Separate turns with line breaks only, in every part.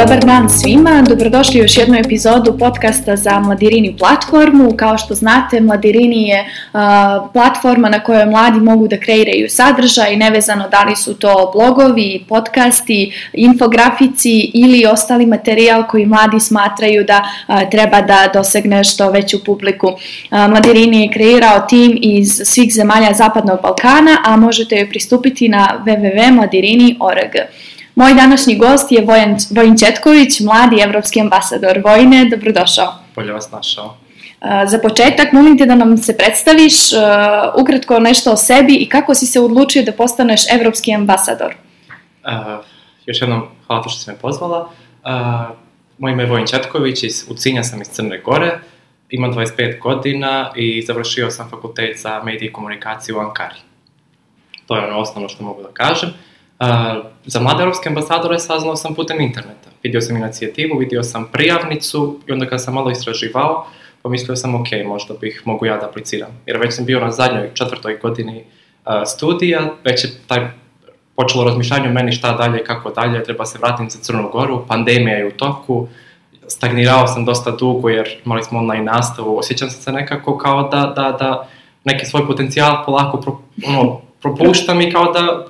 Dobar dan svima, dobrodošli u još jednu epizodu podcasta za Mladirini platformu. Kao što znate, Mladirini je uh, platforma na kojoj mladi mogu da kreiraju sadržaj, nevezano da li su to blogovi, podcasti, infografici ili ostali materijal koji mladi smatraju da uh, treba da dosegne što veću publiku. Uh, Mladirini je kreirao tim iz svih zemalja Zapadnog Balkana, a možete joj pristupiti na www.mladirini.org. Moj današnji gost je Vojan, Vojin Četković, mladi evropski ambasador. Vojne, dobrodošao.
Bolje vas našao.
Za početak, molim te da nam se predstaviš ukratko nešto o sebi i kako si se odlučio da postaneš evropski ambasador.
Uh, još jednom, hvala što ste me pozvala. Uh, moje ime je Vojin Četković, iz Ucinja sam iz Crne Gore, imam 25 godina i završio sam fakultet za medije i komunikaciju u Ankari. To je ono osnovno što mogu da kažem. Uh, Uh, za mlade europske ambasadore saznao sam putem interneta. Vidio sam inicijativu, vidio sam prijavnicu i onda kad sam malo istraživao, pomislio sam ok, možda bih mogu ja da apliciram. Jer već sam bio na zadnjoj, četvrtoj godini studija, već je taj počelo razmišljanje o meni šta dalje, kako dalje, treba se vratiti za Crnu Goru, pandemija je u toku, stagnirao sam dosta dugo jer imali smo online nastavu, osjećam se nekako kao da, da, da neki svoj potencijal polako pro, ono, propuštam i kao da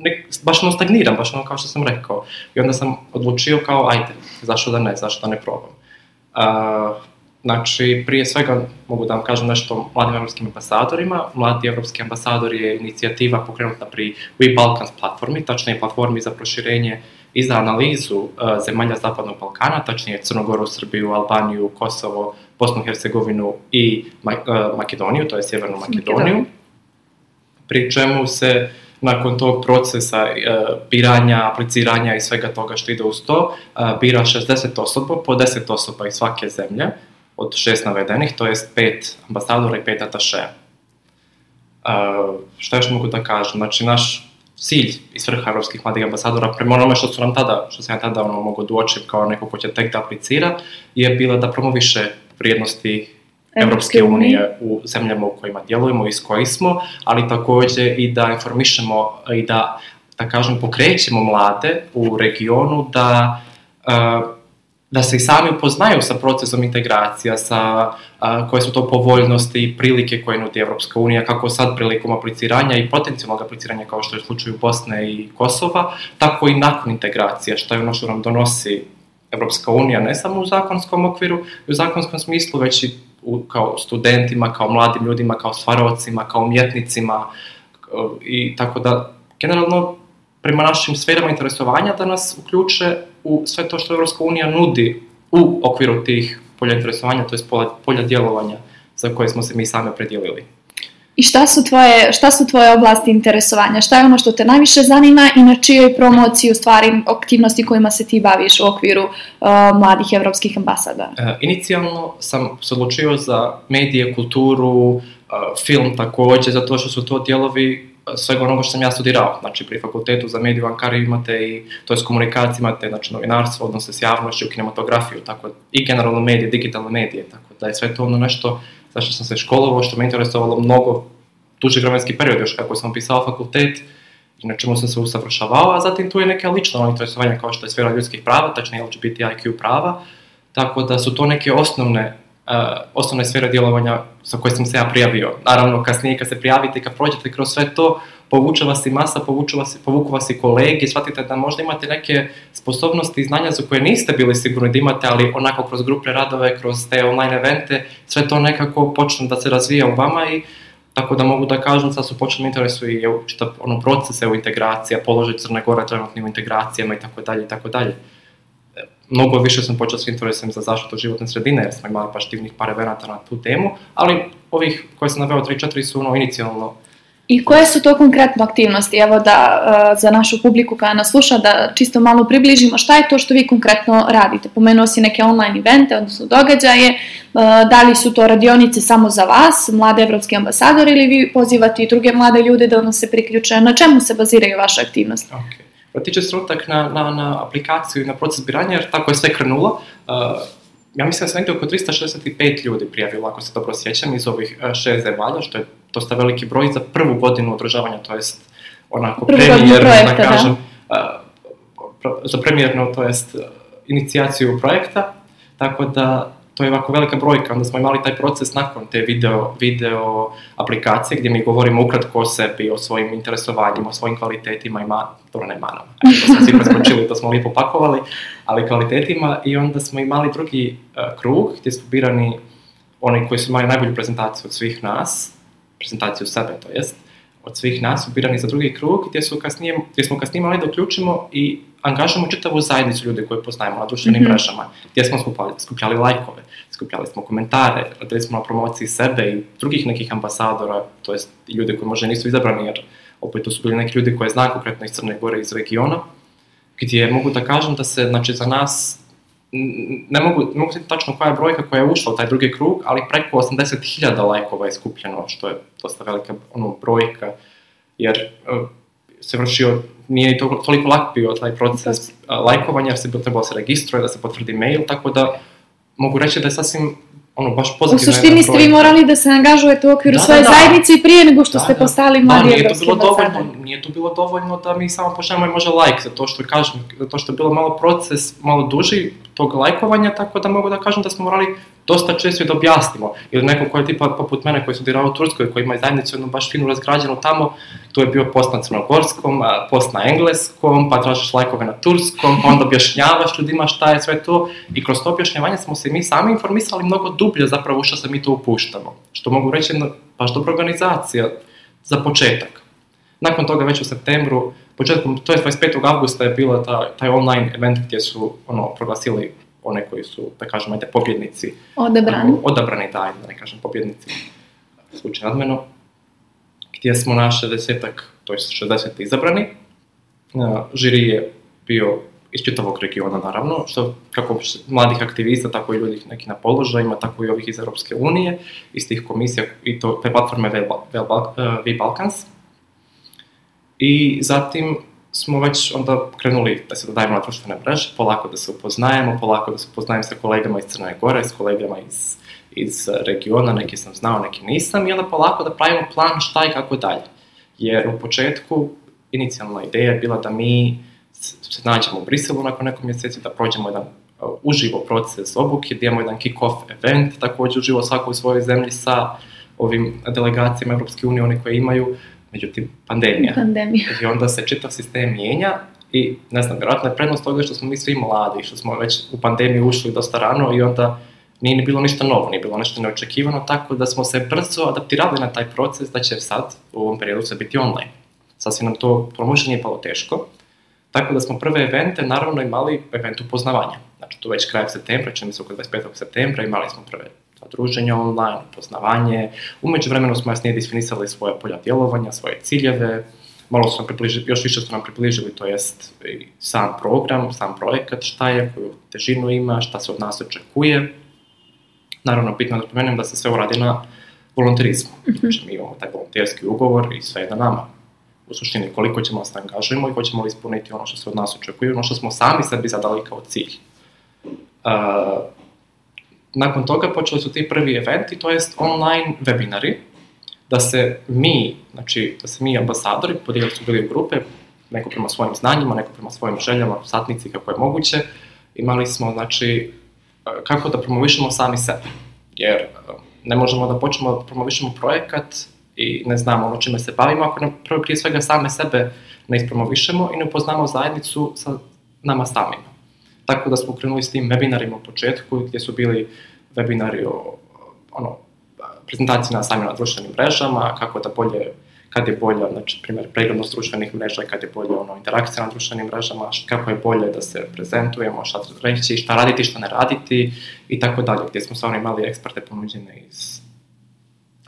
ne, baš ono stagniram, baš ono kao što sam rekao. I onda sam odlučio kao, ajde, zašto da ne, zašto da ne probam. Uh, znači, prije svega mogu da vam kažem nešto o mladim evropskim ambasadorima. Mladi evropski ambasador je inicijativa pokrenuta pri We Balkans platformi, tačnije platformi za proširenje i za analizu uh, zemalja Zapadnog Balkana, tačnije Crnogoru, Srbiju, Albaniju, Kosovo, Bosnu, Hercegovinu i Ma uh, Makedoniju, to je Sjevernu Makedoniju. Makedoniju pri čemu se nakon tog procesa e, biranja, apliciranja i svega toga što ide uz to, e, bira 60 osoba, po 10 osoba iz svake zemlje, od šest navedenih, to jest pet ambasadora i pet atašeja. E, šta još mogu da kažem? Znači, naš cilj i svrha evropskih mladih ambasadora, prema onome što su nam tada, što se ja tada ono, mogu da uočim kao neko ko će tek da aplicira, je bila da promoviše vrijednosti Evropske unije u zemljama u kojima djelujemo i s koji smo, ali takođe i da informišemo i da, da kažem, pokrećemo mlade u regionu da da se i sami upoznaju sa procesom integracija, sa a, koje su to povoljnosti i prilike koje nudi Evropska unija, kako sad prilikom apliciranja i potencijalnog apliciranja kao što je u slučaju Bosne i Kosova, tako i nakon integracija, što je ono što nam donosi Evropska unija, ne samo u zakonskom okviru i u zakonskom smislu, već i u, kao studentima, kao mladim ljudima, kao stvarovcima, kao umjetnicima i tako da generalno prema našim sferama interesovanja da nas uključe u sve to što Evropska unija nudi u okviru tih polja interesovanja, to je polja, polja djelovanja za koje smo se mi sami predijelili.
I šta su, tvoje, šta su tvoje oblasti interesovanja? Šta je ono što te najviše zanima i na čijoj promociji u stvari aktivnosti kojima se ti baviš u okviru uh, mladih evropskih ambasada?
E, inicijalno sam se odlučio za medije, kulturu, uh, film takođe, zato što su to dijelovi uh, svega onoga što sam ja studirao. Znači, pri fakultetu za mediju u Ankari imate i, to je komunikacija, imate znači, novinarstvo, odnose s javnošću, kinematografiju, tako i generalno medije, digitalne medije, tako da je sve to ono nešto zašto sam se školovao, što me interesovalo mnogo duži vremenski period još kako sam pisao fakultet i na čemu sam se usavršavao, a zatim tu je neka lična interesovanja kao što je sfera ljudskih prava, tačnije LGBTIQ prava, tako da su to neke osnovne osnovne sfere djelovanja sa koje sam se ja prijavio. Naravno, kasnije kad se prijavite i kad prođete kroz sve to, povuče vas i masa, povuče vas, povuku vas i kolegi, shvatite da možda imate neke sposobnosti i znanja za koje niste bili sigurni da imate, ali onako kroz grupne radove, kroz te online evente, sve to nekako počne da se razvija u vama i tako da mogu da kažem, sad su počeli interesu i čitav ono, proces evo integracija, položaj Crne Gore trenutnim integracijama i tako dalje i tako dalje. Mnogo više sam počeo s interesom za zaštitu životne sredine, jer smo imali baš divnih par eventa na tu temu, ali ovih koje sam naveo 3-4 su ono inicijalno
I koje su to konkretno aktivnosti? Evo da uh, za našu publiku koja nas sluša da čisto malo približimo šta je to što vi konkretno radite. Pomenuo si neke online evente, odnosno događaje, uh, da li su to radionice samo za vas, mlade evropske ambasadore ili vi pozivate i druge mlade ljude da vam se priključe? Na čemu se baziraju vaše aktivnosti?
Okay. Otiče se na, na, na aplikaciju i na proces biranja, jer tako je sve krenulo. Uh, ja mislim da se negde oko 365 ljudi prijavilo, ako se dobro sjećam, iz ovih šest zemalja, što je dosta veliki broj za prvu godinu održavanja, to jest onako
premijerno,
da kažem, da. za premijerno, to jest inicijaciju projekta, tako da to je ovako velika brojka, onda smo imali taj proces nakon te video, video aplikacije gdje mi govorimo ukratko o sebi, o svojim interesovanjima, o svojim kvalitetima i man, dobro ne manama, to smo svi preskočili, to smo lijepo pakovali, ali kvalitetima. I onda smo imali drugi uh, krug gdje su birani oni koji su imali najbolju prezentaciju od svih nas, prezentaciju sebe to jest, od svih nas su birani za drugi krug gdje, su kasnije, gdje smo kasnije imali da uključimo i angažamo čitavu zajednicu ljudi koje poznajemo na društvenim mm -hmm. mrežama, gdje smo skupljali, skupljali lajkove, skupljali smo komentare, radili smo na promociji sebe i drugih nekih ambasadora, to jest ljudi koji možda nisu izabrani, jer opet to su bili neki ljudi koje znam konkretno iz Crne Gore, iz regiona, gdje mogu da kažem da se, znači, za nas ne mogu, ne mogu tačno koja je brojka koja je ušla u taj drugi krug, ali preko 80.000 lajkova je skupljeno, što je dosta velika ono, brojka, jer uh, se vršio, nije to, toliko lak bio taj proces lajkovanja, jer se trebalo se registruje, da se potvrdi mail, tako da mogu reći da je sasvim ono, baš pozitivno.
U suštini ste vi morali da se angažujete u okviru da, svoje da, da. zajednice i prije nego što da, ste postali da, mladi
da, nije to bilo dovoljno, nije to bilo dovoljno da mi samo pošaljemo i može like, zato što kažem, zato što je bilo malo proces, malo duži tog lajkovanja, tako da mogu da kažem da smo morali dosta često i da objasnimo. Ili neko ko je tipa poput mene koji studirao u Turskoj, koji ima zajednicu jednu baš finu razgrađenu tamo, tu je bio post na crnogorskom, post na engleskom, pa tražiš lajkove na turskom, pa onda objašnjavaš ljudima šta je sve to i kroz to objašnjavanje smo se mi sami informisali mnogo dublje zapravo što se mi to upuštamo. Što mogu reći jedna baš dobra organizacija za početak. Nakon toga već u septembru, početkom, to je 25. augusta je bila ta, taj online event gdje su ono, proglasili one koji su, da kažem, ajde, pobjednici.
Odabrani.
Odabrani, da, da ne kažem pobjednici, slučaj nadmeno, gdje smo na 60 to je 60 izabrani. Žiri je bio iz čitavog regiona, naravno, što kako mladih aktivista, tako i ljudi neki na položajima, tako i ovih iz Europske unije, iz tih komisija i to, te platforme V Balkans. I zatim smo već onda krenuli da se dodajemo na društvene mreže, polako da se upoznajemo, polako da se upoznajem sa kolegama iz Crne Gore, s kolegama iz, iz regiona, neki sam znao, neki nisam, i onda polako da pravimo plan šta i kako dalje. Jer u početku inicijalna ideja je bila da mi se nađemo u Briselu nakon nekog mjeseci, da prođemo jedan uh, uživo proces obuke, da imamo jedan kick-off event, takođe uživo svako u svojoj zemlji sa ovim delegacijama Europske unije, one koje imaju, međutim, pandemija.
Pandemija.
I onda se čitav sistem mijenja i, ne znam, vjerojatno je prednost toga što smo mi svi mladi, što smo već u pandemiju ušli dosta rano i onda nije ni bilo ništa novo, nije bilo nešto neočekivano, tako da smo se brzo adaptirali na taj proces da će sad, u ovom periodu, sve biti online. Sasvim nam to promotion nije palo teško, tako da smo prve evente naravno imali event upoznavanja. Znači, tu već kraj septembra, čini se oko 25. septembra, imali smo prve druženja online, upoznavanje. Umeđu vremenu smo jasnije definisali svoje polja djelovanja, svoje ciljeve, malo su nam približili, još više su nam približili, to jest sam program, sam projekat, šta je, koju težinu ima, šta se od nas očekuje. Naravno, bitno da pomenem da se sve uradi na volonterizmu. Mm -hmm. Znači, mi imamo taj volonterski ugovor i sve je na nama. U suštini, koliko ćemo se angažujemo i hoćemo li ispuniti ono što se od nas očekuje, ono što smo sami sebi zadali kao cilj. Uh, nakon toga počeli su ti prvi eventi, to jest online webinari, da se mi, znači, da se mi ambasadori, podijelili su bili u grupe, neko prema svojim znanjima, neko prema svojim željama, satnici kako je moguće, imali smo, znači, kako da promovišemo sami sebe. Jer ne možemo da počnemo da promovišemo projekat i ne znamo ono čime se bavimo, ako ne prvo prije svega same sebe ne ispromovišemo i ne upoznamo zajednicu sa nama samima. Tako da smo krenuli s tim webinarima u početku, gdje su bili webinari o ono, prezentaciji na samim društvenim mrežama, kako da bolje, kad je bolje, znači, primjer, preglednost društvenih mreža, kad je bolje ono, interakcija na društvenim mrežama, kako je bolje da se prezentujemo, šta reći, šta raditi, šta ne raditi i tako dalje, gdje smo stvarno imali eksperte ponuđene iz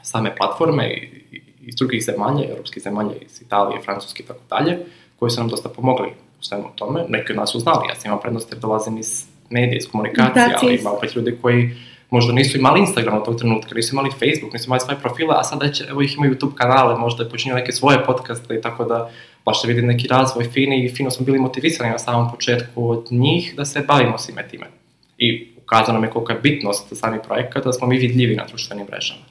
same platforme i, iz drugih zemalja, europskih zemalja, iz Italije, Francuske i tako dalje, koji su nam dosta pomogli svemu tome. Neki od nas su znali, ja sam imao prednost jer dolazim iz medija, iz komunikacije, ali ima opet ljudi koji možda nisu imali Instagram u tog trenutka, nisu imali Facebook, nisu imali svoje profile, a sad već, evo ih imaju YouTube kanale, možda počinju neke svoje podcaste i tako da baš se vidi neki razvoj fini i fino smo bili motivisani na samom početku od njih da se bavimo svime time. I ukazano nam je kolika je bitnost sami projekata da smo mi vidljivi na društvenim mrežama.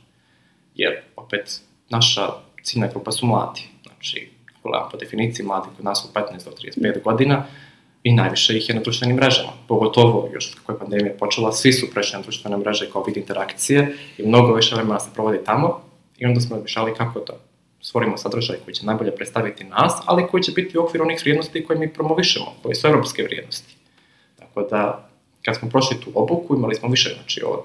Jer, opet, naša ciljna grupa su mladi. Znači, gledam po definiciji mladi kod nas u 15 do 35 godina, i najviše ih je na društvenim mrežama. Pogotovo još kako je pandemija počela, svi su prešli na društvene mreže kao vid interakcije i mnogo više vremena se provodi tamo i onda smo mišali kako da stvorimo sadržaj koji će najbolje predstaviti nas, ali koji će biti u okviru onih vrijednosti koje mi promovišemo, koje su evropske vrijednosti. Tako da, kad smo prošli tu obuku, imali smo više, znači, od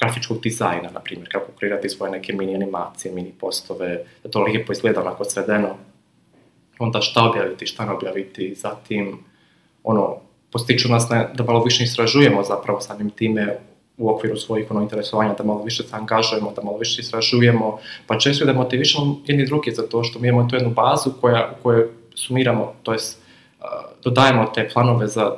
grafičkog dizajna, na primjer, kako kreirati svoje neke mini animacije, mini postove, da to lijepo izgleda onako svedeno, onda šta objaviti, šta ne objaviti, zatim, ono, postiču nas ne, da malo više istražujemo zapravo samim time u okviru svojih ono, interesovanja, da malo više se angažujemo, da malo više istražujemo, pa često da motivišemo jedni drugi za to što mi imamo tu jednu bazu koja, u kojoj sumiramo, to jest dodajemo te planove za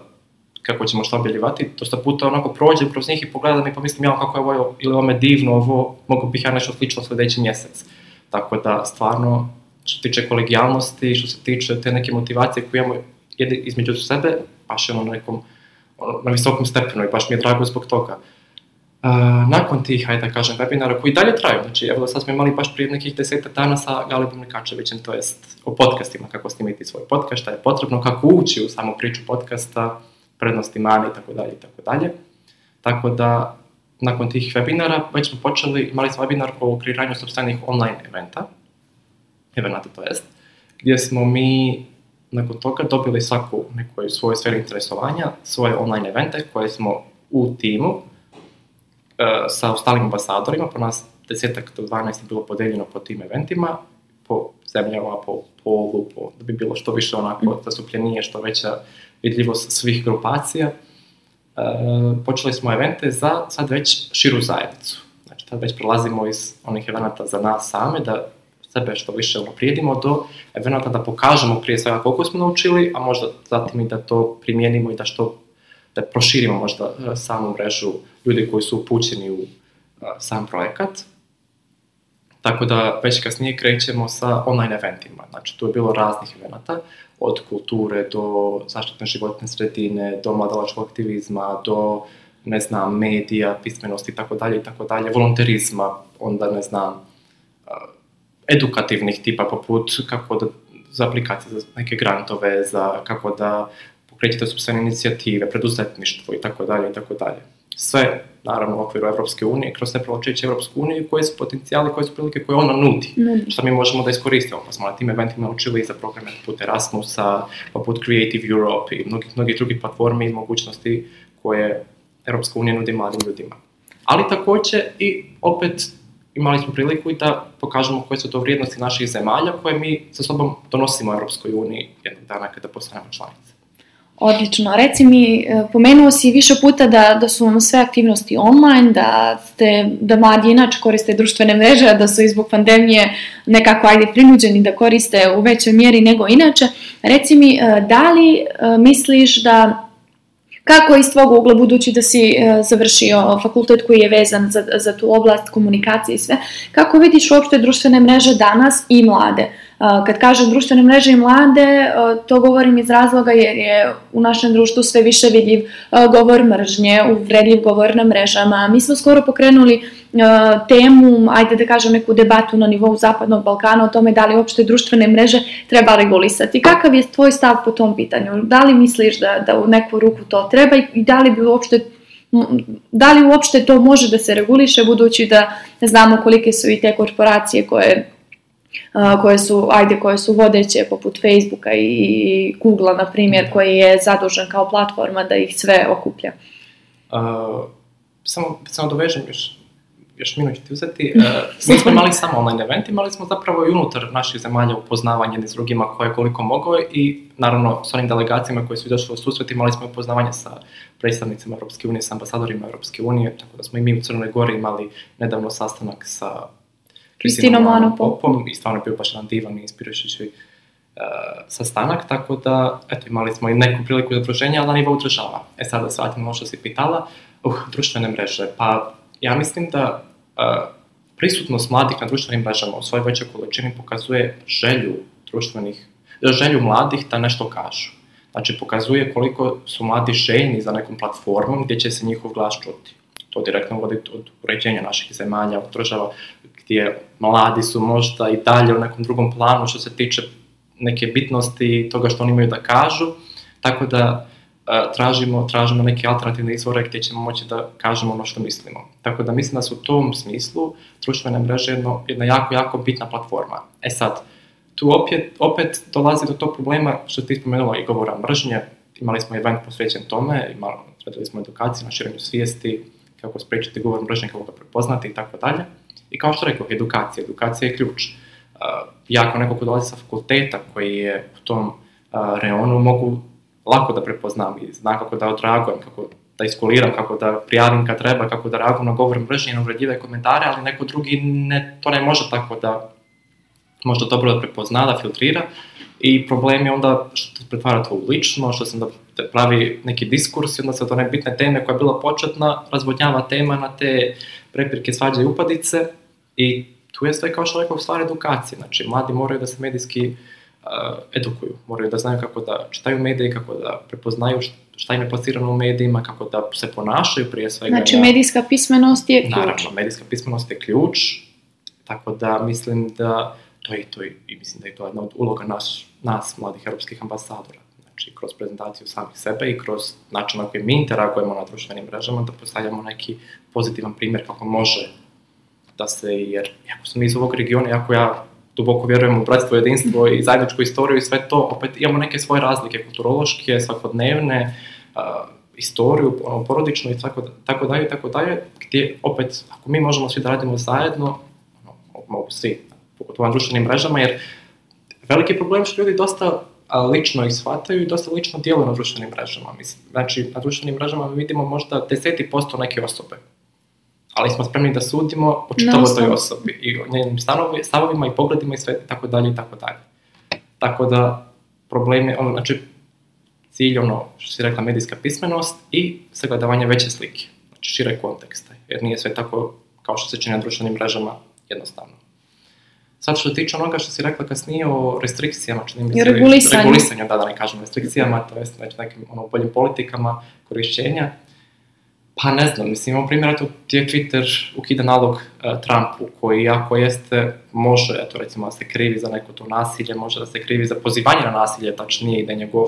kako ćemo šta objavljivati, dosta puta onako prođem kroz njih i pogledam i pa mislim ja kako je ovo ili ovo me divno, ovo mogu bih ja nešto slično sledeći mjesec. Tako da stvarno što se tiče kolegijalnosti, što se tiče te neke motivacije koje imamo jedne između sebe, baš je ono na nekom ono, na visokom stepenu i baš mi je drago zbog toga. Uh, nakon tih, hajde da kažem, webinara koji dalje traju, znači evo sad smo imali baš prije nekih deseta dana sa Galibom Nikačevićem, to jest o podcastima, kako snimiti svoj podcast, šta je potrebno, kako ući u samu priču podcasta, prednosti, mane i tako dalje i tako dalje. Tako da, nakon tih webinara, već smo počeli, imali smo webinar o kreiranju sobstvenih online eventa, evenata to jest, gdje smo mi nakon toga dobili svaku neku svoju sferu interesovanja, svoje online evente koje smo u timu uh, sa ostalim ambasadorima, po nas desetak do 12 je bilo podeljeno po tim eventima, po zemljama, po polu, po, da bi bilo što više onako zastupljenije, što veća vidljivost svih grupacija. Uh, počeli smo evente za sad već širu zajednicu. Znači, sad već prelazimo iz onih evenata za nas same, da sebe što više unaprijedimo do evenata da pokažemo prije svega koliko smo naučili, a možda zatim i da to primijenimo i da što da proširimo možda e, samu mrežu ljudi koji su upućeni u uh, sam projekat. Tako da već kasnije krećemo sa online eventima. Znači, tu je bilo raznih evenata, od kulture do zaštitne životne sredine, do mladalačkog aktivizma, do ne znam, medija, pismenosti i tako dalje i tako dalje, volonterizma, onda ne znam, edukativnih tipa poput kako da za aplikacije za neke grantove, za kako da pokrećete sobstvene inicijative, preduzetništvo i tako dalje i tako dalje. Sve, naravno, u okviru Evropske unije, kroz sve provlačeće Evropsku uniju, koje su potencijali, koje su prilike koje ona nudi, mm. što mi možemo da iskoristimo. Pa smo na tim eventima učili i za programe poput Erasmusa, poput Creative Europe i mnogih, mnogih drugih platformi i mogućnosti koje Evropska unija nudi mladim ljudima. Ali takođe i opet imali smo priliku i da pokažemo koje su to vrijednosti naših zemalja koje mi sa sobom donosimo u Europskoj uniji jednog dana kada postanemo članice.
Odlično. Reci mi, e, pomenuo si više puta da, da su vam sve aktivnosti online, da, ste, da mladi inače koriste društvene mreže, da su izbog pandemije nekako ajde prinuđeni da koriste u većoj mjeri nego inače. Reci mi, e, da li e, misliš da Kako iz tvog ugla, budući da si završio fakultet koji je vezan za, za tu oblast komunikacije i sve, kako vidiš uopšte društvene mreže danas i mlade? Kad kažem društvene mreže i mlade, to govorim iz razloga jer je u našem društvu sve više vidljiv govor mržnje, uvredljiv govor na mrežama. Mi smo skoro pokrenuli temu, ajde da kažem neku debatu na nivou Zapadnog Balkana o tome da li uopšte društvene mreže treba regulisati. Kakav je tvoj stav po tom pitanju? Da li misliš da, da u neku ruku to treba i da li bi uopšte da li uopšte to može da se reguliše budući da znamo kolike su i te korporacije koje koje su, ajde, koje su vodeće poput Facebooka i Googlea, na primjer, koji je zadužen kao platforma da ih sve okuplja?
Uh, samo, samo dovežem još, još minut ću ti uzeti. Uh, nismo imali samo online event, imali smo zapravo i unutar naših zemalja upoznavanje jedni s drugima koje je koliko moglo i naravno s onim delegacijama koji su izašli u susret imali smo upoznavanje sa predstavnicima Europske unije, sa ambasadorima Europske unije, tako da smo i mi u Crnoj Gori imali nedavno sastanak sa Kristinom Manopopom i stvarno je bio baš jedan divan i inspirajući uh, sastanak, tako da, eto, imali smo i neku priliku za druženje, ali na nivou država. E sad da se vratim ono što si pitala, uh, društvene mreže, pa ja mislim da uh, prisutnost mladih na društvenim mrežama u svojoj većoj količini pokazuje želju društvenih, želju mladih da nešto kažu. Znači, pokazuje koliko su mladi željni za nekom platformom gdje će se njihov glas čuti. To direktno vodi od uređenja naših zemalja, od država, gdje mladi su možda i dalje u nekom drugom planu što se tiče neke bitnosti toga što oni imaju da kažu, tako da uh, tražimo, tražimo neke alternativne izvore gdje ćemo moći da kažemo ono što mislimo. Tako da mislim da su u tom smislu društvene mreže jedno, jedna jako, jako bitna platforma. E sad, tu opet, opet dolazi do tog problema što ti spomenula i govora mržnje, imali smo event posvećen tome, imali, radili smo edukacije na širenju svijesti, kako spriječiti govor mržnje, kako ga prepoznati i tako dalje. I kao što rekao, edukacija, edukacija je ključ. Uh, ja kao neko ko dolazi sa fakulteta koji je u tom uh, reonu mogu lako da prepoznam i znam kako da odragujem, kako da iskuliram, kako da prijavim kad treba, kako da reagujem na govor mržnje i na uvredljive komentare, ali neko drugi ne, to ne može tako da možda dobro da prepozna, da filtrira. I problem je onda što pretvara to u lično, što se onda pravi neki diskurs i onda se od one bitne teme koja je bila početna razvodnjava tema na te prepirke, svađe i upadice i tu je sve kao što rekao stvar edukacije, znači mladi moraju da se medijski uh, edukuju, moraju da znaju kako da čitaju medije, kako da prepoznaju šta im je plasirano u medijima, kako da se ponašaju prije svega.
Znači medijska pismenost je ključ.
Naravno, medijska pismenost je ključ, tako da mislim da to je to i mislim da je to jedna od uloga nas, nas mladih europskih ambasadora. Znači, kroz prezentaciju samih sebe i kroz način na koji mi interagujemo na društvenim mrežama, da postavljamo neki pozitivan primjer kako može da se, jer jako smo iz ovog regiona, jako ja duboko vjerujem u bratstvo, jedinstvo i zajedničku istoriju i sve to, opet imamo neke svoje razlike, kulturološke, svakodnevne, uh, istoriju, ono, porodičnu i tako, tako dalje, tako dalje, gdje opet, ako mi možemo svi da radimo zajedno, ono, mogu svi, pogotovo na društvenim mrežama, jer veliki problem što ljudi dosta lično ih shvataju i dosta lično djeluju na društvenim mrežama. Mislim, znači, na društvenim mrežama vidimo možda deseti posto neke osobe, ali smo spremni da sudimo o čitavoj toj osobi i o njenim stanovi, stavovima i pogledima i sve tako dalje i tako dalje. Tako da problem je, ono, znači, cilj, ono, što si rekla, medijska pismenost i sagledavanje veće slike, znači šire konteksta, jer nije sve tako kao što se čini na društvenim mrežama jednostavno. Sad što se tiče onoga što si rekla kasnije o restrikcijama, čini mi se...
Regulisanju.
Regulisanju, da, da ne kažem restrikcijama, to jest već nekim ono, boljim politikama korišćenja. Pa ne znam, mislim, imamo primjer, eto, je Twitter ukida nalog uh, Trumpu, koji ako jeste, može, eto, recimo, da se krivi za neko to nasilje, može da se krivi za pozivanje na nasilje, tačnije, i da je njegov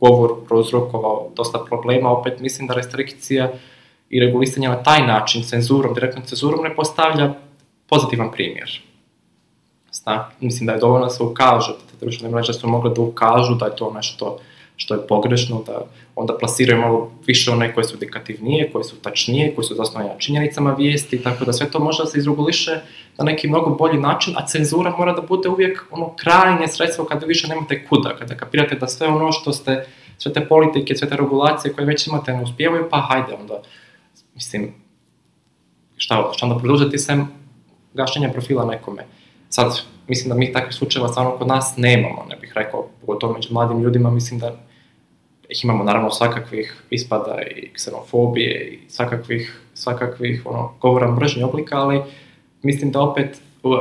govor prouzrokovao dosta problema, opet mislim da restrikcija i regulisanje na taj način, cenzurom, direktnom cenzurom, ne postavlja pozitivan primjer. Zna, mislim da je dovoljno da se ukaže, da te društvene mreže su mogle da ukažu da je to nešto što je pogrešno, da onda plasiraju malo više one koje su indikativnije, koje su tačnije, koje su zasnovane na činjenicama vijesti, tako da sve to može da se izreguliše na neki mnogo bolji način, a cenzura mora da bude uvijek ono krajnje sredstvo kada više nemate kuda, kada kapirate da sve ono što ste, sve te politike, sve te regulacije koje već imate ne uspijevaju, pa hajde onda, mislim, šta, šta onda produžati sem gašenja profila nekome. Sad, mislim da mi takvih slučajeva stvarno kod nas nemamo, ne bih rekao, pogotovo među mladim ljudima, mislim da ih imamo naravno svakakvih ispada i ksenofobije i svakakvih, svakakvih ono, govora mržnje oblika, ali mislim da opet uh,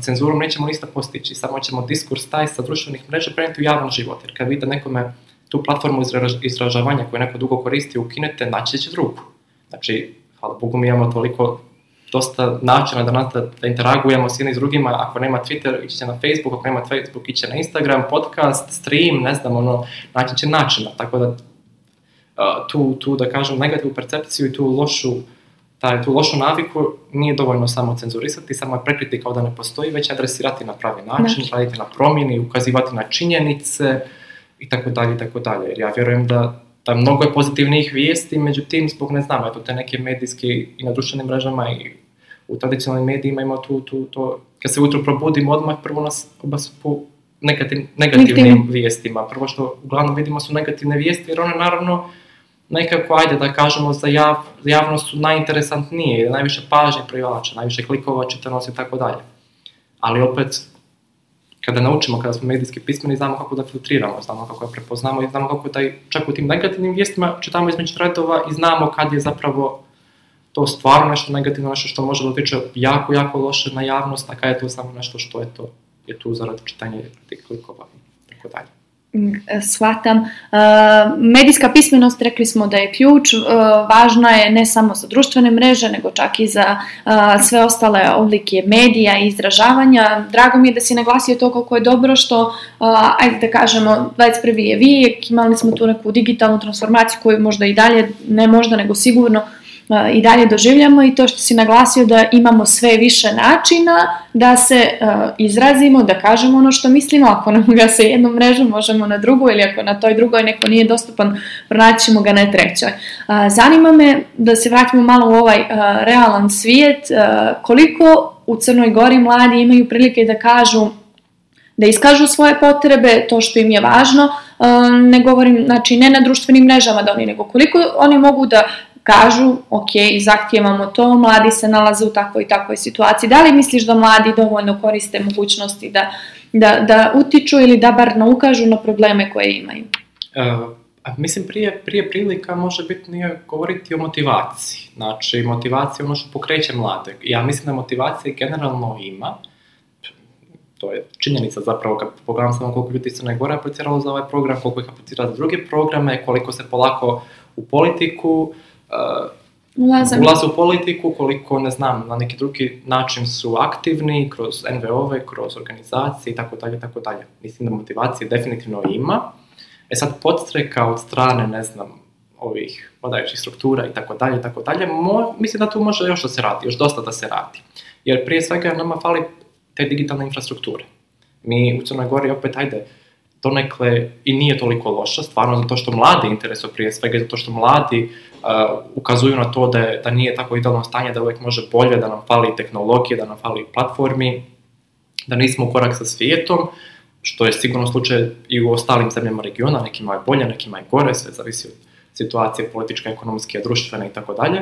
cenzurom nećemo ništa postići, samo ćemo diskurs taj sa društvenih mreža preneti u javan život, jer kad vidite nekome tu platformu izražavanja koju neko dugo koristi, ukinete, naći će drugu. Znači, hvala Bogu mi imamo toliko dosta načina da, da, da interagujemo s jednim s drugima, ako nema Twitter, ići će na Facebook, ako nema Facebook, ići će na Instagram, podcast, stream, ne znam, ono, naći će načina, tako da uh, tu, tu, da kažem, negativnu percepciju i tu lošu, taj, tu lošu naviku nije dovoljno samo cenzurisati, samo je prekriti kao da ne postoji, već adresirati na pravi način, znači. raditi na promjeni, ukazivati na činjenice i tako dalje i tako dalje. Jer ja vjerujem da da mnogo je pozitivnih vijesti, međutim, zbog ne znam, eto te neke medijske i na društvenim mrežama i u tradicionalnim medijima ima tu, tu, to, kad se ujutro probudimo odmah, prvo nas obas po negativ, negativnim Negativ. vijestima. Prvo što uglavnom vidimo su negativne vijesti, jer one naravno nekako, ajde da kažemo, za jav, javnost su najinteresantnije, najviše pažnje privlače, najviše klikova, čitanost i tako dalje. Ali opet, kada naučimo, kada smo medijski pismeni, znamo kako da filtriramo, znamo kako da prepoznamo i znamo kako da čak u tim negativnim vijestima čitamo između redova i znamo kad je zapravo to stvarno nešto negativno, nešto što može da utiče jako, jako loše na javnost, a kada je to samo nešto što je to, je tu zarad čitanja tih klikova i tako dalje.
shvatam. Medijska pismenost, rekli smo da je ključ, važna je ne samo za društvene mreže, nego čak i za sve ostale oblike medija i izražavanja. Drago mi je da si naglasio to kako je dobro što, ajde da kažemo, 21. je vijek, imali smo tu neku digitalnu transformaciju koju možda i dalje, ne možda, nego sigurno i dalje doživljamo i to što si naglasio da imamo sve više načina da se izrazimo, da kažemo ono što mislimo, ako nam ga se jednom mrežu možemo na drugu ili ako na toj drugoj neko nije dostupan, pronaći ćemo ga na trećoj. Zanima me da se vratimo malo u ovaj realan svijet, koliko u Crnoj Gori mladi imaju prilike da kažu da iskažu svoje potrebe, to što im je važno, ne govorim, znači ne na društvenim mrežama da oni, nego koliko oni mogu da kažu, ok, zahtijevamo to, mladi se nalaze u takvoj i takvoj situaciji. Da li misliš da mladi dovoljno koriste mogućnosti da, da, da utiču ili da bar naukažu na probleme koje imaju?
Uh, mislim, prije, prije prilika može biti nije govoriti o motivaciji. Znači, motivacija je ono što pokreće mlade. Ja mislim da motivacija generalno ima, to je činjenica zapravo kad pogledam samo koliko ljudi se Gore apliciralo za ovaj program, koliko ih aplicira za druge programe, koliko se polako u politiku,
ulaze.
ulaze u politiku, koliko, ne znam, na neki drugi način su aktivni kroz NVO-ove, kroz organizacije i tako dalje, tako dalje. Mislim da motivacije definitivno ima. E sad, podstreka od strane, ne znam, ovih vladajućih struktura i tako dalje, tako dalje, mislim da tu može još da se radi, još dosta da se radi. Jer prije svega nama fali te digitalne infrastrukture. Mi u Crnoj Gori opet, ajde, donekle i nije toliko loša, stvarno zato što mladi interesu prije svega, zato što mladi ukazuju na to da, je, da nije tako idealno stanje, da uvijek može bolje, da nam fali tehnologije, da nam fali platformi, da nismo u korak sa svijetom, što je sigurno slučaj i u ostalim zemljama regiona, nekima je bolje, nekima je gore, sve zavisi od situacije političke, ekonomske, društvene i tako dalje.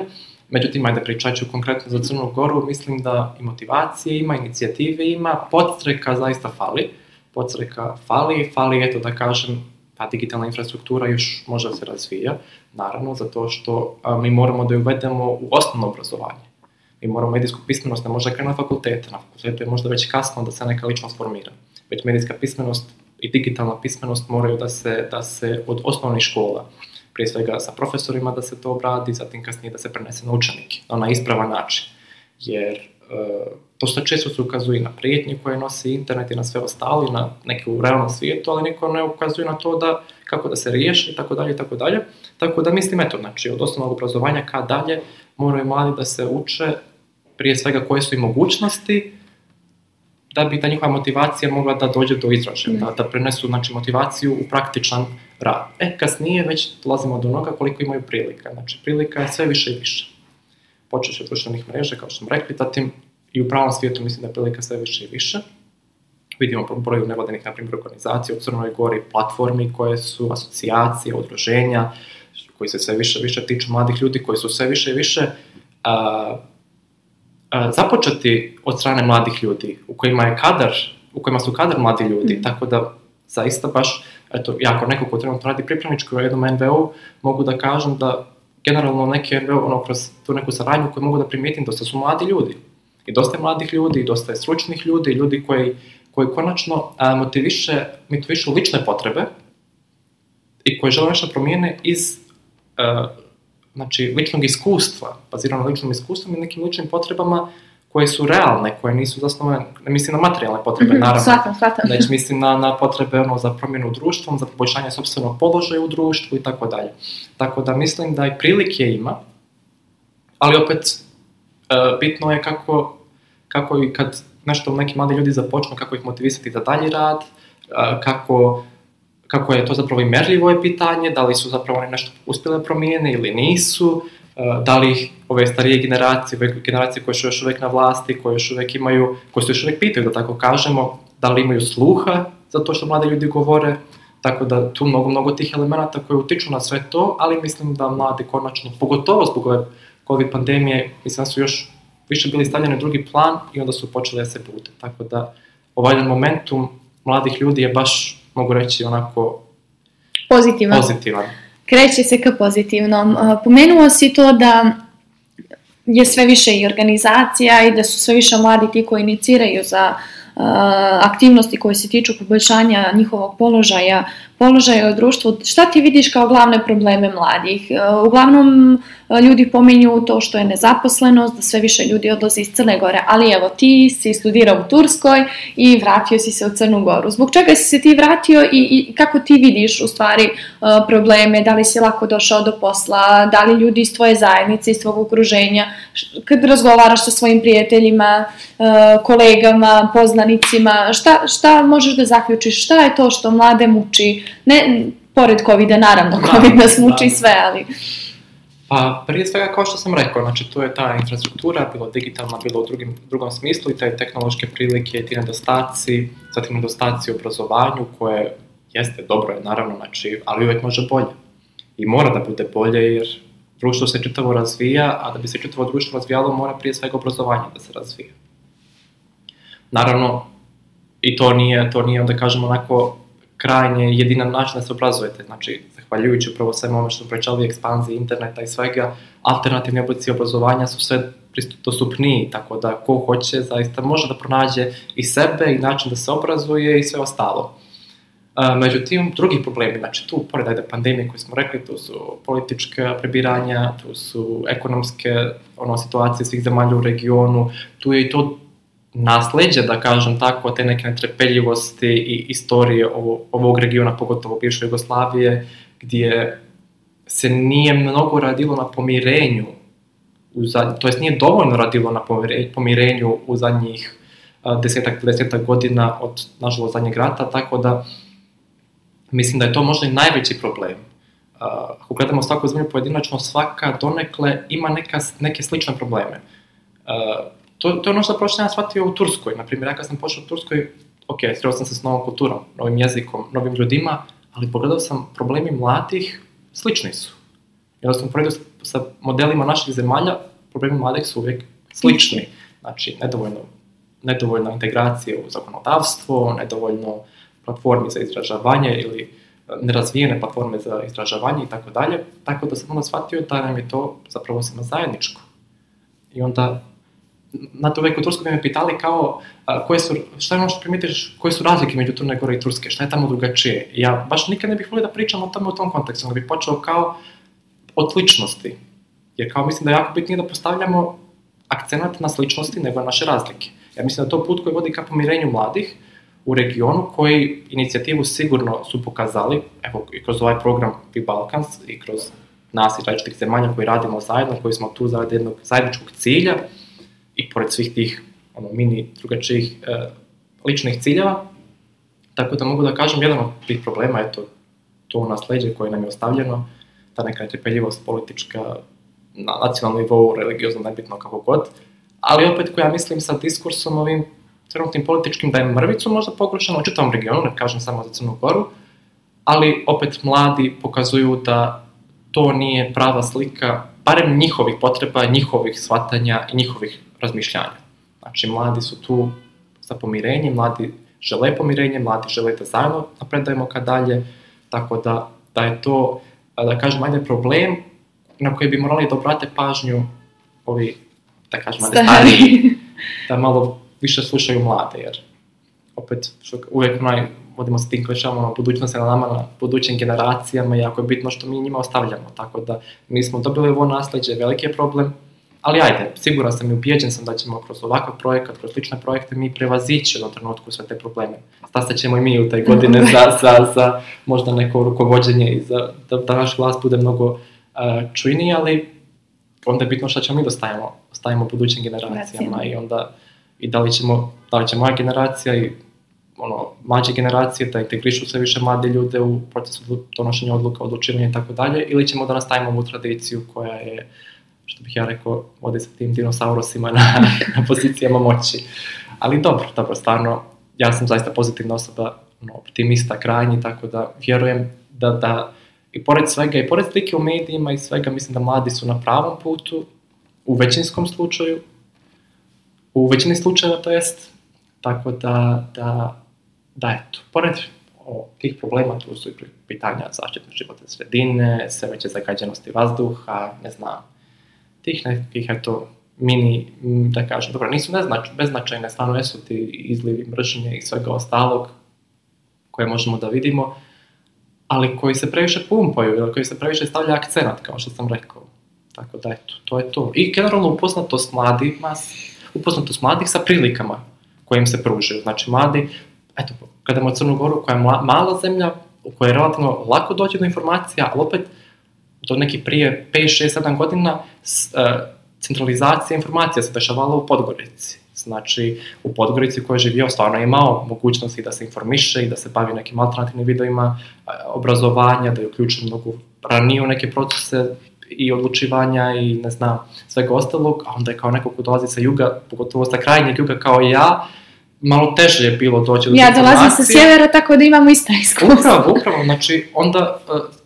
Međutim, ajde pričat ću konkretno za Crnu Goru, mislim da i motivacije ima, inicijative ima, podstreka zaista fali podsreka fali, fali eto da kažem ta digitalna infrastruktura još može da se razvija, naravno zato što a, mi moramo da je uvedemo u osnovno obrazovanje. Mi moramo medijsku pismenost ne može krenuti na fakultete, na fakultetu je možda već kasno da se neka ličnost formira. Već medijska pismenost i digitalna pismenost moraju da se, da se od osnovnih škola, prije svega sa profesorima da se to obradi, zatim kasnije da se prenese na učenike, na ispravan način. Jer dosta često se ukazuje na prijetnje koje nosi internet i na sve ostalo na neke u realnom svijetu, ali niko ne ukazuje na to da kako da se riješi tako dalje tako dalje. Tako da mislim eto, znači od osnovnog obrazovanja ka dalje moraju mladi da se uče prije svega koje su i mogućnosti da bi ta njihova motivacija mogla da dođe do izražaja, da, da prenesu znači, motivaciju u praktičan rad. E, kasnije već dolazimo do onoga koliko imaju prilika. Znači, prilika je sve više i više počeš od društvenih mreža, kao što smo rekli, zatim i u pravom svijetu mislim da je prilika sve više i više. Vidimo po broju nevladinih, na primjer, organizacija u Crnoj Gori, platformi koje su asocijacije, udruženja, koji se sve više više tiču mladih ljudi, koji su sve više i više a, a, započeti od strane mladih ljudi, u kojima je kadar, u kojima su kadar mladi ljudi, mm. tako da zaista baš, eto, ja kao neko ko trenutno radi pripremničko u jednom NVO, mogu da kažem da generalno neke, ono, kroz tu neku saradnju koju mogu da primijetim, dosta su mladi ljudi. I dosta je mladih ljudi, i dosta je stručnih ljudi, ljudi koji, koji konačno a, motiviše, motivišu lične potrebe i koji žele nešto promijene iz a, znači, ličnog iskustva, bazirano na ličnom iskustvu i nekim ličnim potrebama koje su realne, koje nisu zasnovane, ne mislim na materijalne potrebe, mm -hmm, naravno.
Svatam, svatam.
Znači, mislim na, na potrebe ono, za promjenu društvom, za poboljšanje sobstvenog položaja u društvu i tako dalje. Tako da mislim da i prilike ima, ali opet uh, bitno je kako, kako i kad nešto neki mladi ljudi započnu, kako ih motivisati za dalji rad, uh, kako, kako je to zapravo i merljivo je pitanje, da li su zapravo oni nešto uspjele promijene ili nisu, da li ove starije generacije, ove generacije koje su još uvijek na vlasti, koje još uvijek imaju, koje se još uvijek pitaju, da tako kažemo, da li imaju sluha za to što mladi ljudi govore, tako da tu mnogo, mnogo tih elemenata koji utiču na sve to, ali mislim da mladi konačno, pogotovo zbog ove COVID pandemije, mislim da su još više bili stavljeni u drugi plan i onda su počeli da se bude. Tako da ovaj momentum mladih ljudi je baš, mogu reći, onako
pozitivan.
pozitivan
kreće se ka pozitivnom. Pomenuo si to da je sve više i organizacija i da su sve više mladi ti koji iniciraju za aktivnosti koje se tiču poboljšanja njihovog položaja, položaja u društvu. Šta ti vidiš kao glavne probleme mladih? Uglavnom ljudi pominju to što je nezaposlenost, da sve više ljudi odlazi iz Crne Gore, ali evo ti si studirao u Turskoj i vratio si se u Crnu Goru. Zbog čega si se ti vratio i, i kako ti vidiš u stvari probleme, da li si lako došao do posla, da li ljudi iz tvoje zajednice, iz tvojeg okruženja, kad razgovaraš sa svojim prijateljima, kolegama, poznanicima, šta, šta možeš da zaključiš, šta je to što mlade muči, ne, pored COVID-a, naravno, COVID nas muči da. sve, ali...
Pa prije svega kao što sam rekao, znači to je ta infrastruktura, bilo digitalna, bilo u drugim, drugom smislu i te tehnološke prilike, ti nedostaci, zatim nedostaci u obrazovanju koje jeste dobro je naravno, znači, ali uvijek može bolje. I mora da bude bolje jer društvo se čitavo razvija, a da bi se čitavo društvo razvijalo mora prije svega obrazovanje da se razvija. Naravno, i to nije, to nije da kažemo onako krajnje jedinan način da se obrazujete. Znači, zahvaljujući upravo svema ome što pričali ekspanziji interneta i svega, alternativni oblici obrazovanja su sve dostupniji, tako da ko hoće zaista može da pronađe i sebe i način da se obrazuje i sve ostalo. Međutim, drugi problemi, znači tu, pored ajde pandemije koje smo rekli, tu su politička prebiranja, tu su ekonomske ono, situacije svih zemalja u regionu, tu je i to nasledđe, da kažem tako, te neke netrepeljivosti i istorije ovo, ovog regiona, pogotovo bivše Jugoslavije, gdje se nije mnogo radilo na pomirenju, u zadnj, to jest nije dovoljno radilo na pomirenju u zadnjih desetak, desetak godina od, nažalost, zadnjeg rata, tako da mislim da je to možda i najveći problem. Ako gledamo svaku zemlju pojedinačno, svaka donekle ima neka, neke slične probleme. To, to je ono što prošle ja shvatio u Turskoj. Naprimjer, ja kad sam pošao u Turskoj, ok, sreo sam se s novom kulturom, novim jezikom, novim ljudima, ali pogledao sam problemi mladih, slični su. Jer sam poredio sa modelima naših zemalja, problemi mladih su uvijek slični. Znači, nedovoljno, nedovoljna integracija u zakonodavstvo, nedovoljno platformi za izražavanje ili e, nerazvijene platforme za izražavanje i tako dalje. Tako da sam onda shvatio da nam je to zapravo svima zajedničko. I onda znate, uvek u Turskoj bi me pitali kao, a, koje su, šta je ono što primetiš, koje su razlike među Crne Gore i Turske, šta je tamo drugačije? Ja baš nikad ne bih volio da pričam o tome u tom kontekstu, nego bih počeo kao od sličnosti. Jer kao mislim da je jako bitnije da postavljamo akcenat na sličnosti nego na naše razlike. Ja mislim da to put koji vodi ka pomirenju mladih u regionu koji inicijativu sigurno su pokazali, evo i kroz ovaj program Vi Balkans i kroz nas i različitih zemalja koji radimo zajedno, koji smo tu zaradi jednog zajedničkog cilja, i pored svih tih ono, mini drugačijih e, ličnih ciljeva. Tako da mogu da kažem, jedan od tih problema je to, to nasledđe koje nam je ostavljeno, ta neka netrpeljivost politička na nacionalnom nivou, religiozno, nebitno kako god, ali opet koja mislim sa diskursom ovim trenutnim političkim da je mrvicu možda pogrušeno u čitavom regionu, ne kažem samo za Crnu Goru, ali opet mladi pokazuju da to nije prava slika, barem njihovih potreba, njihovih shvatanja i njihovih razmišljanja. Znači, mladi su tu za pomirenje, mladi žele pomirenje, mladi žele da zajedno napredajemo ka dalje, tako da, da je to, da kažem, ajde problem na koji bi morali da obrate pažnju ovi, da kažem, ajde stariji, da malo više slušaju mlade, jer opet, što uvek onaj, vodimo se tim klišama, budućnost je na nama, na budućim generacijama i jako je bitno što mi njima ostavljamo, tako da mi smo dobili ovo nasledđe, veliki je problem, Ali ajde, siguran sam i ubijeđen sam da ćemo kroz ovakav projekat, kroz slične projekte mi prevazići u trenutku sve te probleme. Stastat ćemo i mi u taj godine za, za, za možda neko rukovođenje i za, da, da naš glas bude mnogo uh, čujniji, ali onda je bitno šta ćemo mi da stavimo, stavimo budućim generacijama i onda i da li, ćemo, da li će moja generacija i ono, mlađe generacije da integrišu sve više mlade ljude u procesu donošenja odluka, odlučivanja i tako dalje, ili ćemo da nastavimo ovu tradiciju koja je uh, što bih ja rekao, vodi sa tim dinosaurusima na, na pozicijama moći. Ali dobro, dobro, stvarno, ja sam zaista pozitivna osoba, no, optimista krajnji, tako da vjerujem da, da i pored svega, i pored slike u medijima i svega, mislim da mladi su na pravom putu, u većinskom slučaju, u većini slučajeva to jest, tako da, da, da eto, pored o, tih problema tu su i pitanja zaštitne životne sredine, sve veće zagađenosti vazduha, ne znam, tih nekih, eto, mini, da kažem, dobro, nisu neznač, beznačajne, stvarno jesu ti izlivi mržnje i svega ostalog koje možemo da vidimo, ali koji se previše pumpaju ili koji se previše stavlja akcenat, kao što sam rekao. Tako da, eto, to je to. I generalno upoznatost mladima, upoznatost mladih sa prilikama koje im se pružaju. Znači, mladi, eto, kada u Crnu Goru, koja je mala zemlja, u kojoj je relativno lako doći do informacija, ali opet do nekih prije 5, 6, 7 godina s, uh, centralizacija informacija se dešavala u Podgorici. Znači, u Podgorici koji je živio stvarno je imao mogućnosti da se informiše i da se bavi nekim alternativnim videima obrazovanja, da je uključen mnogo ranije u neke procese i odlučivanja i ne znam, svega ostalog, a onda je kao neko ko dolazi sa juga, pogotovo sa krajnjeg juga kao ja, malo teže je bilo doći do
Ja dolazim sa sjevera, tako da imamo ista iskustva.
Upravo, upravo, znači onda uh,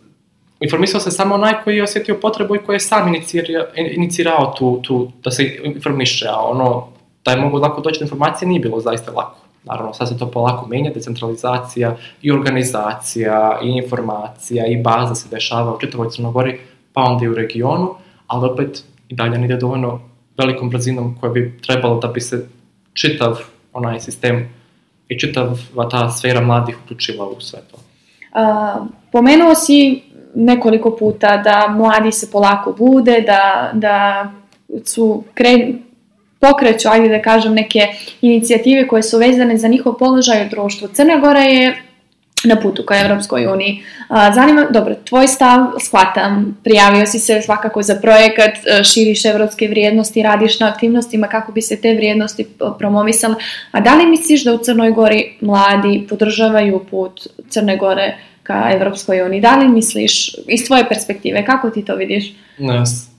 informisao se samo onaj koji je osjetio potrebu i koji je sam inicirao, inicirao tu, tu, da se informiše, a ono, da je mogu lako doći do informacije nije bilo zaista lako. Naravno, sad se to polako menja, decentralizacija i organizacija i informacija i baza se dešava u čitavoj Crnogori, pa onda i u regionu, ali opet i dalje ne dovoljno velikom brzinom koja bi trebalo da bi se čitav onaj sistem i čitava ta sfera mladih uključila u sve to.
Uh, pomenuo si nekoliko puta da mladi se polako bude, da, da su kre, pokreću, ajde da kažem, neke inicijative koje su vezane za njihov položaj u društvu. Crna Gora je na putu ka Evropskoj uniji. Zanima, dobro, tvoj stav, shvatam, prijavio si se svakako za projekat, širiš evropske vrijednosti, radiš na aktivnostima kako bi se te vrijednosti promovisale, a da li misliš da u Crnoj Gori mladi podržavaju put Crne Gore ka Evropskoj uniji? Da li misliš, iz tvoje perspektive, kako ti to vidiš?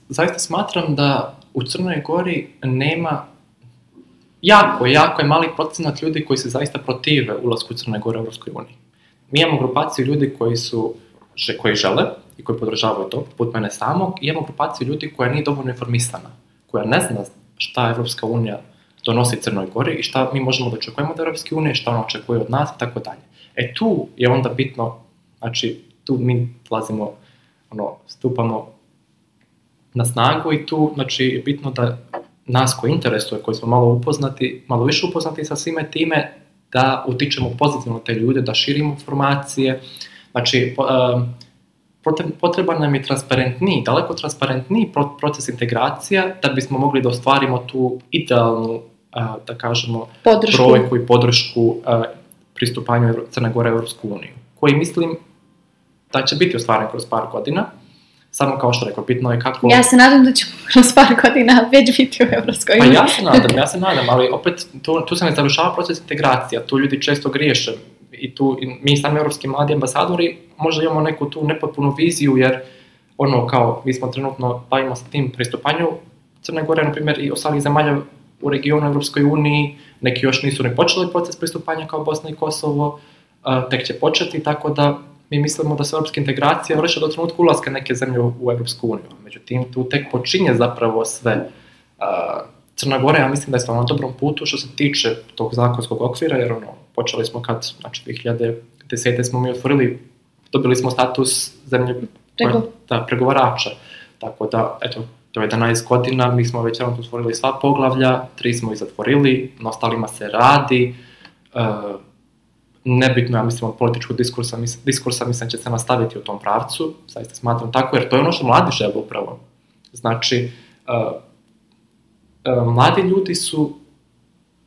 Zaista smatram da u Crnoj Gori nema jako, jako je mali procenat ljudi koji se zaista protive ulasku Crne Gore u Evropskoj uniji. Mi imamo grupaciju ljudi koji su koji žele i koji podržavaju to, put mene samog, i imamo grupaciju ljudi koja nije dovoljno informisana, koja ne zna šta Evropska unija donosi Crnoj Gori i šta mi možemo da očekujemo od Evropske unije, šta ona očekuje od nas i tako dalje. E tu je onda bitno, znači tu mi dolazimo, ono, stupamo na snagu i tu, znači, je bitno da nas koji interesuje, koji smo malo upoznati, malo više upoznati sa svime time, da utičemo pozitivno te ljude, da širimo informacije. Znači, potreban nam je transparentniji, daleko transparentniji proces integracija da bismo mogli da ostvarimo tu idealnu, da kažemo, podršku. brojku i podršku pristupanju Crne Gore u Evropsku uniju, koji mislim da će biti ostvaren kroz par godina, samo kao što rekao, bitno je kako...
Ja se nadam da ćemo kroz par godina već biti u Evropskoj
uniji. Pa ja se nadam, ja se nadam, ali opet tu, tu se ne završava proces integracija, tu ljudi često griješe i tu i mi sami evropski mladi ambasadori možda imamo neku tu nepotpunu viziju jer ono kao mi smo trenutno bavimo sa tim pristupanju Crne Gore, na primjer, i ostalih zemalja u regionu Evropskoj uniji, neki još nisu ne počeli proces pristupanja kao Bosna i Kosovo, tek će početi, tako da mi mislimo da se evropska integracija vrše do trenutka ulaska neke zemlje u Evropsku uniju. Međutim, tu tek počinje zapravo sve. Crna Gora, ja mislim da je stvarno na dobrom putu što se tiče tog zakonskog okvira, jer ono, počeli smo kad, znači 2010. smo mi otvorili, dobili smo status zemlje
Prego.
da, pregovarača. Tako da, eto, do 11 godina mi smo već jednom otvorili sva poglavlja, tri smo ih zatvorili, na ostalima se radi, uh, nebitno, ja mislim, od političkog diskursa, mis, diskursa mislim će se nastaviti u tom pravcu, zaista smatram tako, jer to je ono što mladi žele upravo. Znači, uh, uh, mladi ljudi su,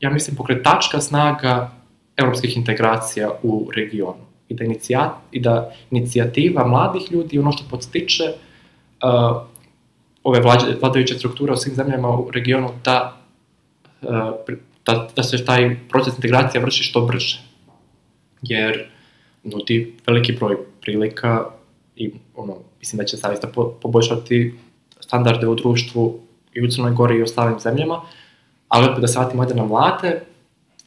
ja mislim, pokretačka snaga evropskih integracija u regionu. I da, inicijat, i da inicijativa mladih ljudi, ono što podstiče uh, ove vladajuće strukture u svim zemljama u regionu, da, uh, da, da se taj proces integracija vrši što brže jer nudi veliki broj prilika i ono, mislim da će zaista po, poboljšati standarde u društvu i u Crnoj Gori i u ostalim zemljama, ali opet da se vratimo ovde na mlade,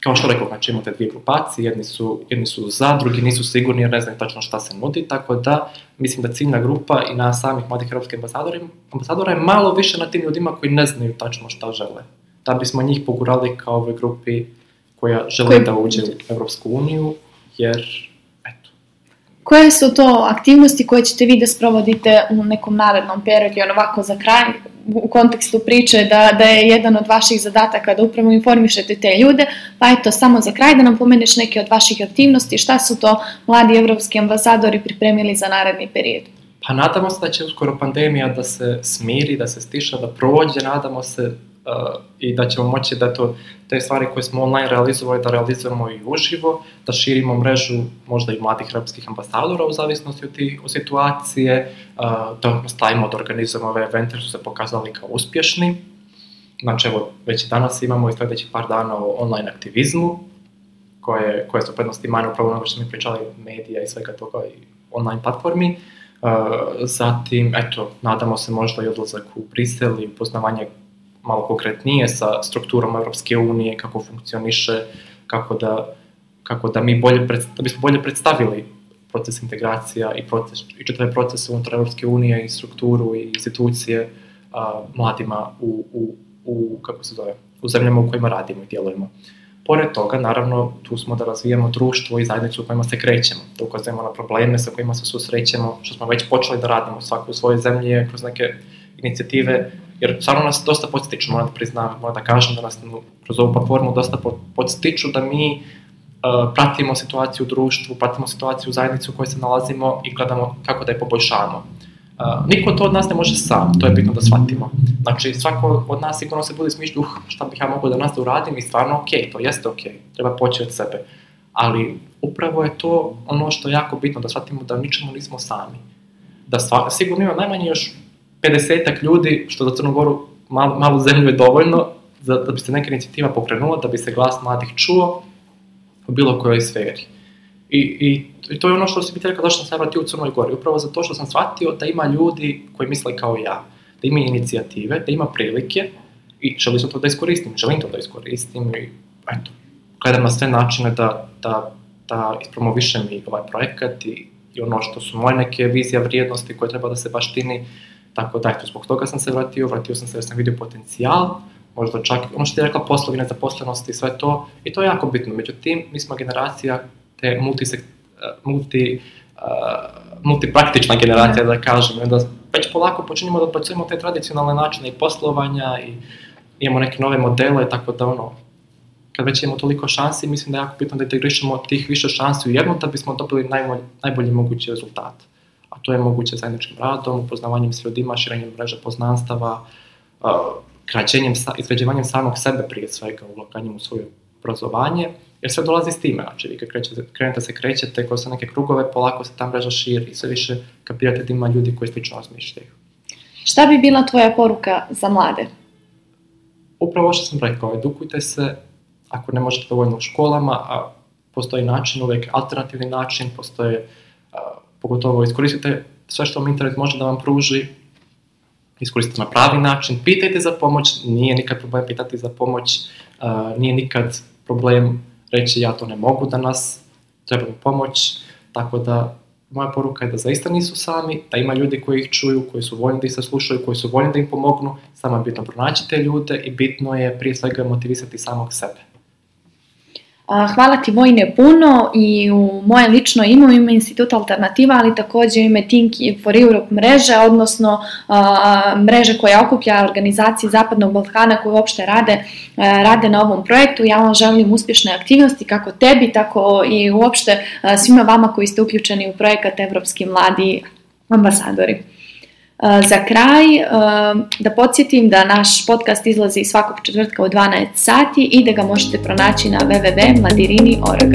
kao što rekao, znači imate dvije grupacije, jedni su, jedni su za, drugi nisu sigurni jer ne znaju tačno šta se nudi, tako da mislim da ciljna grupa i na samih mladih evropskih ambasadora je malo više na tim ljudima koji ne znaju tačno šta žele. Da bismo njih pogurali kao ovoj grupi koja žele koji... da uđe u Evropsku uniju jer eto.
Koje su to aktivnosti koje ćete vi da sprovodite u nekom narednom periodu, on ovako za kraj, u kontekstu priče da, da je jedan od vaših zadataka da upravo informišete te ljude, pa eto, samo za kraj da nam pomeneš neke od vaših aktivnosti, šta su to mladi evropski ambasadori pripremili za naredni period?
Pa nadamo se da će uskoro pandemija da se smiri, da se stiša, da prođe, nadamo se i da ćemo moći da to, te stvari koje smo online realizovali da realizujemo i uživo, da širimo mrežu možda i mladih hrvatskih ambasadora u zavisnosti od, tih, od situacije, da nastavimo da organizujemo ove evente su se pokazali kao uspješni. Znači, evo, već danas imamo i sledećih par dana o online aktivizmu, koje, koje su prednosti manje upravo ono što mi pričali medija i svega toga i online platformi. Uh, zatim, eto, nadamo se možda i odlazak u Brisel i upoznavanje malo konkretnije sa strukturom Evropske unije, kako funkcioniše, kako da, kako da mi bolje, da bismo bolje predstavili proces integracija i, proces, i četvrde procese unutar Evropske unije i strukturu i institucije a, mladima u, u, u, kako se zove, u zemljama u kojima radimo i djelujemo. Pored toga, naravno, tu smo da razvijamo društvo i zajednicu u kojima se krećemo, da ukazujemo na probleme sa kojima se susrećemo, što smo već počeli da radimo svako u svojoj zemlji kroz neke inicijative jer stvarno nas dosta podstiču, moram da priznam, moram da kažem da nas kroz ovu platformu dosta podstiču da mi uh, pratimo situaciju u društvu, pratimo situaciju u zajednici u kojoj se nalazimo i gledamo kako da je poboljšavamo. Uh, niko to od nas ne može sam, to je bitno da shvatimo. Znači, svako od nas sigurno se bude smišlju, uh, šta bih ja mogu da nas da uradim i stvarno ok, to jeste ok, treba poći od sebe. Ali upravo je to ono što je jako bitno, da shvatimo da ničemu nismo sami. Da sigurno ima najmanje još 50 ljudi, što za Crnu Goru mal, malu zemlju je dovoljno, za, da bi se neka inicijativa pokrenula, da bi se glas mladih čuo u bilo kojoj sferi. I, i, i to je ono što si rekao zašto sam se vratio u Crnoj Gori. Upravo zato što sam shvatio da ima ljudi koji misle kao ja, da ima inicijative, da ima prilike i želim to da iskoristim, želim to da iskoristim i eto, gledam na sve načine da, da, da ispromovišem i ovaj projekat i, i ono što su moje neke vizija vrijednosti koje treba da se baštini, Tako da, eto, zbog toga sam se vratio, vratio sam se jer sam vidio potencijal, možda čak, ono što ti je rekla, poslovi nezaposlenosti i sve to, i to je jako bitno. Međutim, mi smo generacija te multisek, multi, uh, multipraktična generacija, da kažem, da već polako počinjemo da odbacujemo te tradicionalne načine i poslovanja i imamo neke nove modele, tako da ono, kad već imamo toliko šansi, mislim da je jako bitno da integrišemo tih više šansi u jednu da bismo dobili najbolji, najbolji mogući rezultat a to je moguće zajedničkim radom, upoznavanjem s ljudima, širenjem mreža poznanstava, kraćenjem, izveđivanjem samog sebe prije svega, ulaganjem u svoje obrazovanje, jer sve dolazi s time, znači vi kad krećete, krenete se krećete kroz neke krugove, polako se ta mreža širi i sve više kapirate da ima ljudi koji slično razmišljaju.
Šta bi bila tvoja poruka za mlade?
Upravo što sam rekao, edukujte se, ako ne možete dovoljno u školama, a postoji način, uvek alternativni način, postoje pogotovo iskoristite sve što vam internet može da vam pruži, iskoristite na pravi način, pitajte za pomoć, nije nikad problem pitati za pomoć, uh, nije nikad problem reći ja to ne mogu danas, treba mi pomoć, tako da moja poruka je da zaista nisu sami, da ima ljudi koji ih čuju, koji su voljni da ih saslušaju, koji su voljni da im pomognu, samo je bitno pronaći te ljude i bitno je prije svega motivisati samog sebe.
Hvala ti Vojne puno i u moje lično ime, u ime Instituta Alternativa, ali takođe u ime Think for Europe mreže, odnosno mreže koja okuplja organizacije Zapadnog Balkana koje uopšte rade, a, rade na ovom projektu. Ja vam želim uspješne aktivnosti kako tebi, tako i uopšte a, svima vama koji ste uključeni u projekat Evropski mladi ambasadori. Za kraj, da podsjetim da naš podcast izlazi svakog četvrtka u 12 sati i da ga možete pronaći na www.mladirini.org.